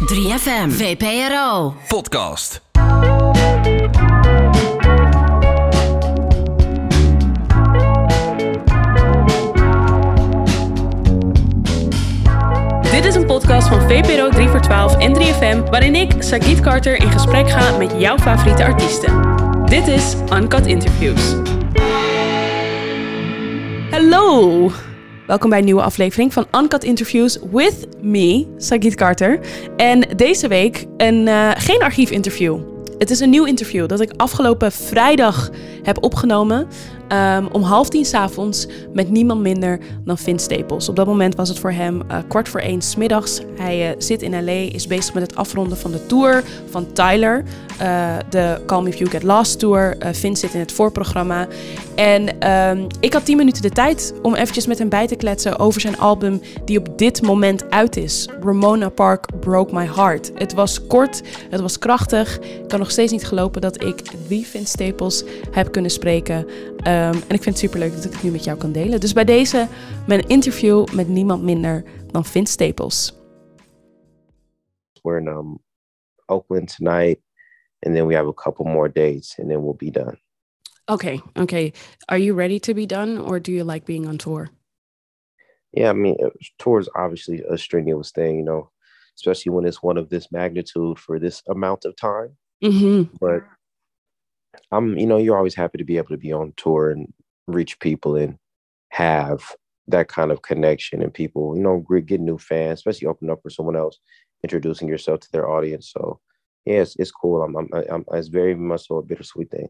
3FM, VPRO. Podcast. Dit is een podcast van VPRO 3 voor 12 en 3FM, waarin ik, Sagit Carter, in gesprek ga met jouw favoriete artiesten. Dit is Uncut Interviews. Hallo! Welkom bij een nieuwe aflevering van Uncut Interviews with me, Sagit Carter. En deze week een, uh, geen archiefinterview. Het is een nieuw interview dat ik afgelopen vrijdag heb opgenomen. Um, om half tien s'avonds met niemand minder dan Vin Staples. Op dat moment was het voor hem uh, kwart voor één smiddags. Hij uh, zit in LA, is bezig met het afronden van de tour van Tyler. Uh, de Call Me If You Get Lost tour. Vin zit in het voorprogramma. En um, ik had tien minuten de tijd om eventjes met hem bij te kletsen over zijn album die op dit moment uit is. Ramona Park Broke My Heart. Het was kort, het was krachtig. Ik kan nog steeds niet gelopen dat ik wie Vin Staples heb kunnen spreken. Um, en ik vind het superleuk dat ik het nu met jou kan delen. Dus bij deze mijn interview met niemand minder dan Vince Staples. We're in um, Oakland tonight, and then we have a couple more dates, and then we'll be done. Okay, okay. Are you ready to be done, or do you like being on tour? Yeah, I mean, tour is obviously a strenuous thing, you know, especially when it's one of this magnitude for this amount of time. Mm-hmm. But I'm, you know, you're always happy to be able to be on tour and reach people and have that kind of connection and people, you know, get new fans, especially open up for someone else, introducing yourself to their audience. So, yeah, it's, it's cool. I'm, I'm, I'm, it's very much so a bittersweet thing.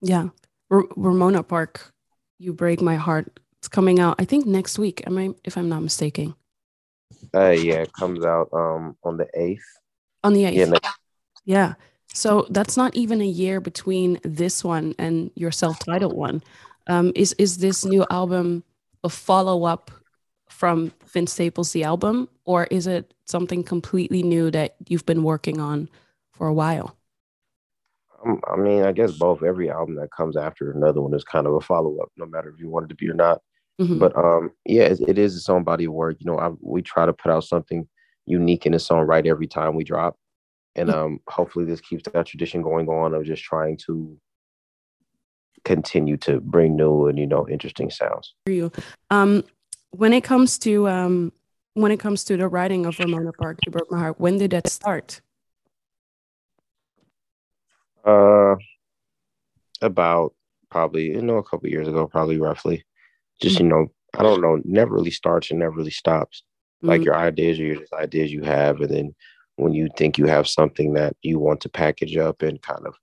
Yeah. R- Ramona Park, You Break My Heart. It's coming out, I think, next week. Am I, if I'm not mistaken? Uh, yeah, it comes out um on the 8th. On the 8th. Yeah, next, yeah. So that's not even a year between this one and your self-titled one. Um, is is this new album a follow-up from Vince Staples the album, or is it something completely new that you've been working on for a while? Um, I mean, I guess both. Every album that comes after another one is kind of a follow-up, no matter if you want it to be or not. Mm-hmm. But um, yeah, it, it is its own body of work. You know, I, we try to put out something unique in its own right every time we drop and um, hopefully this keeps that tradition going on of just trying to continue to bring new and you know interesting sounds. For you, um, when it comes to um, when it comes to the writing of Ramona Park, You Broke My Heart, when did that start? Uh, about probably you know a couple years ago, probably roughly. Just mm-hmm. you know, I don't know, never really starts and never really stops. Like mm-hmm. your ideas are just ideas you have, and then when you think you have something that you want to package up and kind of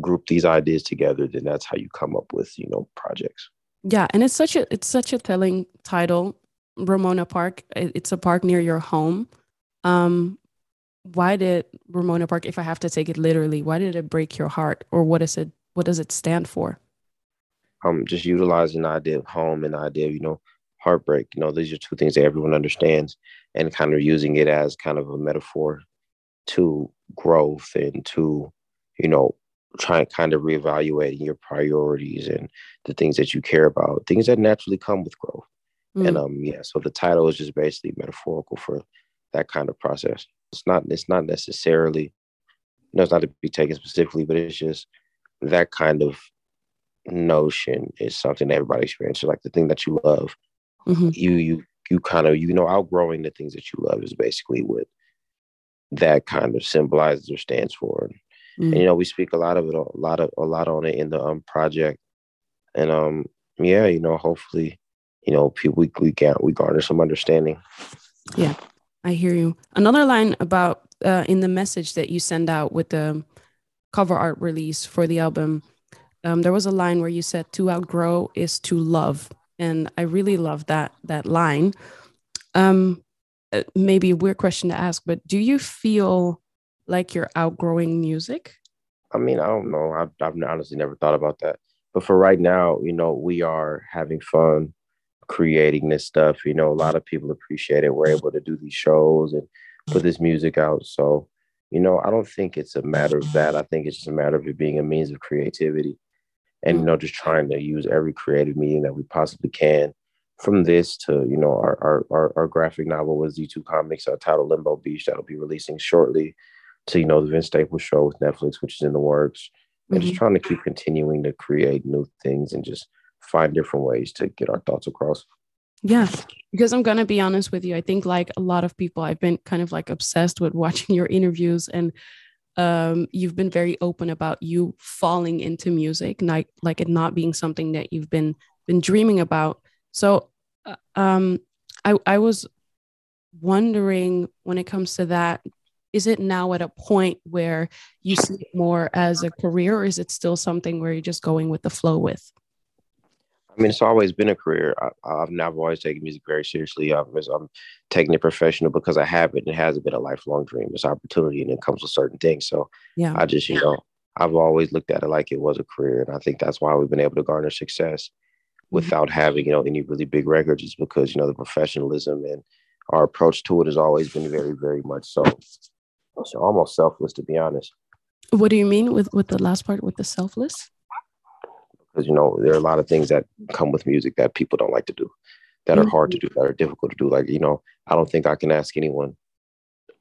group these ideas together then that's how you come up with you know projects. Yeah and it's such a it's such a telling title ramona park. It's a park near your home. Um why did ramona park if i have to take it literally why did it break your heart? Or what is it what does it stand for? Um just utilizing the idea of home and the idea of you know heartbreak. You know these are two things that everyone understands and kind of using it as kind of a metaphor to growth and to you know trying kind of reevaluating your priorities and the things that you care about things that naturally come with growth mm. and um yeah so the title is just basically metaphorical for that kind of process it's not it's not necessarily you know it's not to be taken specifically but it's just that kind of notion is something that everybody experiences like the thing that you love mm-hmm. you you you kind of you know outgrowing the things that you love is basically what that kind of symbolizes or stands for. And, mm. and, you know we speak a lot of it a lot of a lot on it in the um project. And um yeah you know hopefully you know people we we get we garner some understanding. Yeah i hear you. Another line about uh, in the message that you send out with the cover art release for the album um, there was a line where you said to outgrow is to love and I really love that that line. Um, uh, maybe a weird question to ask, but do you feel like you're outgrowing music? I mean, I don't know. I've, I've honestly never thought about that. But for right now, you know, we are having fun creating this stuff. You know, a lot of people appreciate it. We're able to do these shows and put this music out. So, you know, I don't think it's a matter of that. I think it's just a matter of it being a means of creativity and you know just trying to use every creative medium that we possibly can from this to you know our our our, our graphic novel with Z2 Comics our title Limbo Beach that'll be releasing shortly to you know the Vince Staples show with Netflix, which is in the works, and Mm-hmm. just trying to keep continuing to create new things and just find different ways to get our thoughts across. Yeah, because I'm gonna be honest with you. I think like a lot of people, I've been kind of like obsessed with watching your interviews, and um, you've been very open about you falling into music, like like it not being something that you've been been dreaming about. So, uh, um, I I was wondering when it comes to that, is it now at a point where you see it more as a career, or is it still something where you're just going with the flow with? I mean, it's always been a career. I, I've never always taken music very seriously. I'm, I'm taking it professional because I have it. And it hasn't been a lifelong dream. It's opportunity and it comes with certain things. So Yeah. I just, you know, I've always looked at it like it was a career. And I think that's why we've been able to garner success mm-hmm. without having, you know, any really big records is because, you know, the professionalism and our approach to it has always been very, very much so. So almost selfless, to be honest. What do you mean with with the last part with the selfless? Because you know there are a lot of things that come with music that people don't like to do that are hard to do that are difficult to do. Like you know i don't think i can ask anyone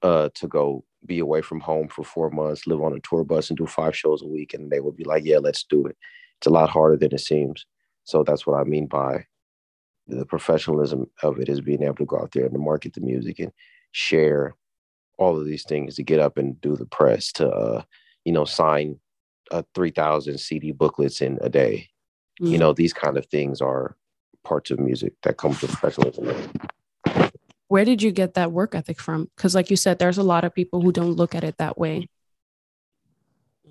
uh to go be away from home for four months live on a tour bus and do five shows a week and they would be like yeah let's do it. It's a lot harder than it seems. So that's what i mean by the professionalism of it is being able to go out there and to market the music and share all of these things to get up and do the press to uh you know sign uh, 3000 cd booklets in a day. You know these kind of things are parts of music that come with professionalism where did you get that work ethic from? Because, like you said, there's a lot of people who don't look at it that way.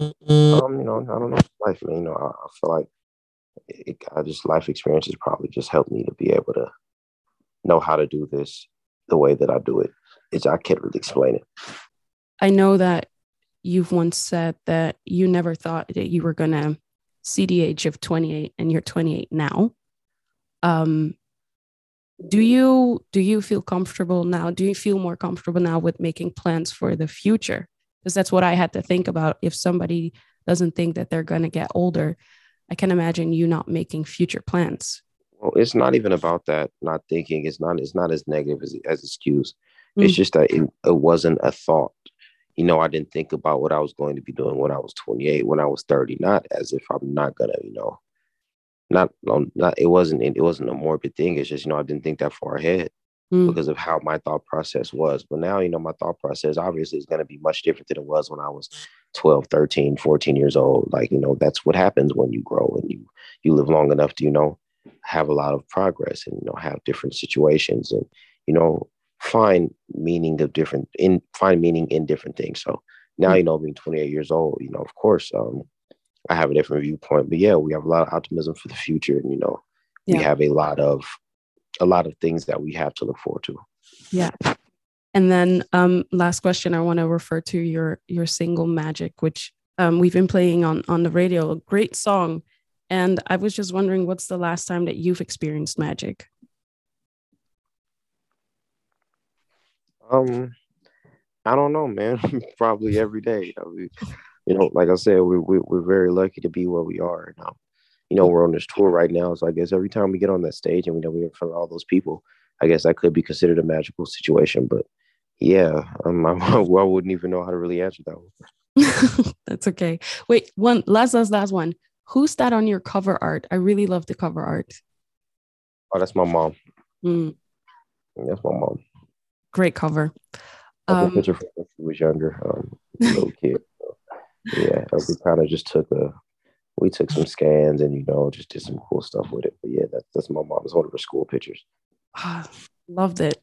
um you know i don't know. Life man you know i, I feel like it, I just life experiences probably just helped me to be able to know how to do this the way that i do it. It's i can't really explain it. I know that you've once said that you never thought that you were gonna see the age of 28, and you're 28 now. Um, do you do you feel comfortable now? Do you feel more comfortable now with making plans for the future? Because that's what I had to think about. If somebody doesn't think that they're gonna get older, I can imagine you not making future plans. well it's not even about that not thinking it's not it's not as negative as, as excuse it's Mm. just that it, it wasn't a thought you know i didn't think about what i was going to be doing when i was 28 when i was 30 not as if i'm not gonna you know not um, not it wasn't it wasn't a morbid thing it's just you know i didn't think that far ahead Mm. because of how my thought process was but now you know my thought process obviously is going to be much different than it was when i was 12 13 14 years old like you know that's what happens when you grow and you you live long enough to you know have a lot of progress and you know have different situations and you know find meaning of different in find meaning in different things. So now you know being 28 years old you know of course um i have a different viewpoint but yeah we have a lot of optimism for the future and you know we have a lot of a lot of things that we have to look forward to. Yeah. And then um last question I want to refer to your your single Magic which um we've been playing on on the radio a great song. And I was just wondering what's the last time that you've experienced magic? Um, I don't know, man. Probably every day. I mean, you know, like I said, we, we we're very lucky to be where we are now. You know, we're on this tour right now, so I guess every time we get on that stage and we know we're in front of all those people, I guess that could be considered a magical situation. But yeah, um, I, I wouldn't even know how to really answer that one. That's okay. Wait, one last last last one. Who's that on your cover art? I really love the cover art. Oh, that's my mom. Mm, That's my mom. Great cover. I took a Um, picture from when she was younger, um, little kid. So, yeah, we kind of just took a, we took some scans and you know just did some cool stuff with it. But yeah, that's that's my mom. It's one of her school pictures. Ah, loved it.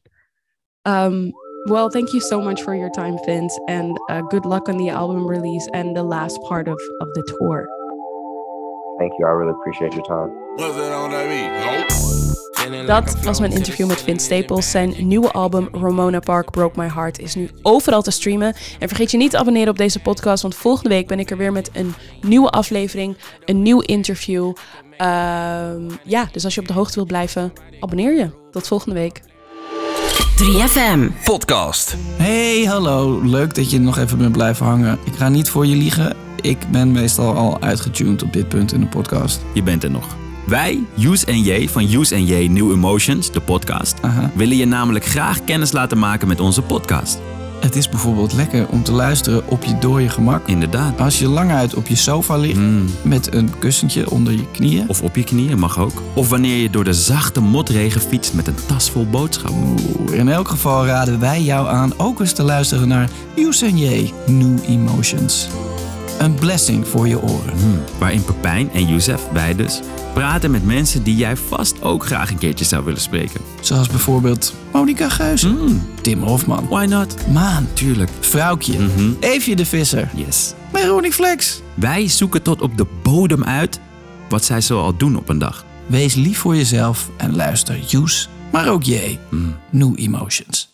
Um, well, thank you so much for your time, Vince, and uh, good luck on the album release and the last part of, of the tour. Thank you. I really appreciate your time. Dat was mijn interview met Vince Staples. Zijn nieuwe album Ramona Park Broke My Heart is nu overal te streamen. En vergeet je niet te abonneren op deze podcast, want volgende week ben ik er weer met een nieuwe aflevering, een nieuw interview. Ehm, ja, dus als je op de hoogte wilt blijven, abonneer je. Tot volgende week. 3FM. Podcast. Hey, hallo. Leuk dat je nog even bent blijven hangen. Ik ga niet voor je liegen. Ik ben meestal al uitgetuned op dit punt in de podcast. Je bent er nog. Wij, Use en J van Use en J New Emotions, de podcast, willen je namelijk graag kennis laten maken met onze podcast. Het is bijvoorbeeld lekker om te luisteren op je dode gemak. Inderdaad. Als je lang uit op je sofa ligt met een kussentje onder je knieën. Of op je knieën mag ook. Of wanneer je door de zachte motregen fietst met een tas vol boodschappen. Oeh, In elk geval raden wij jou aan ook eens te luisteren naar J New Emotions. Een blessing voor je oren. Waarin Pepijn en Youssef, wij dus, praten met mensen die jij vast ook graag een keertje zou willen spreken. Zoals bijvoorbeeld Monica Geuze, Tim Hofman, Why not? Maan, Tuurlijk. Vrouwtje, Mhm. Eefje de Visser, Yes. Ronnie Flex. Wij zoeken tot op de bodem uit wat zij zoal doen op een dag. Wees lief voor jezelf en luister Use, maar ook J. New Emotions.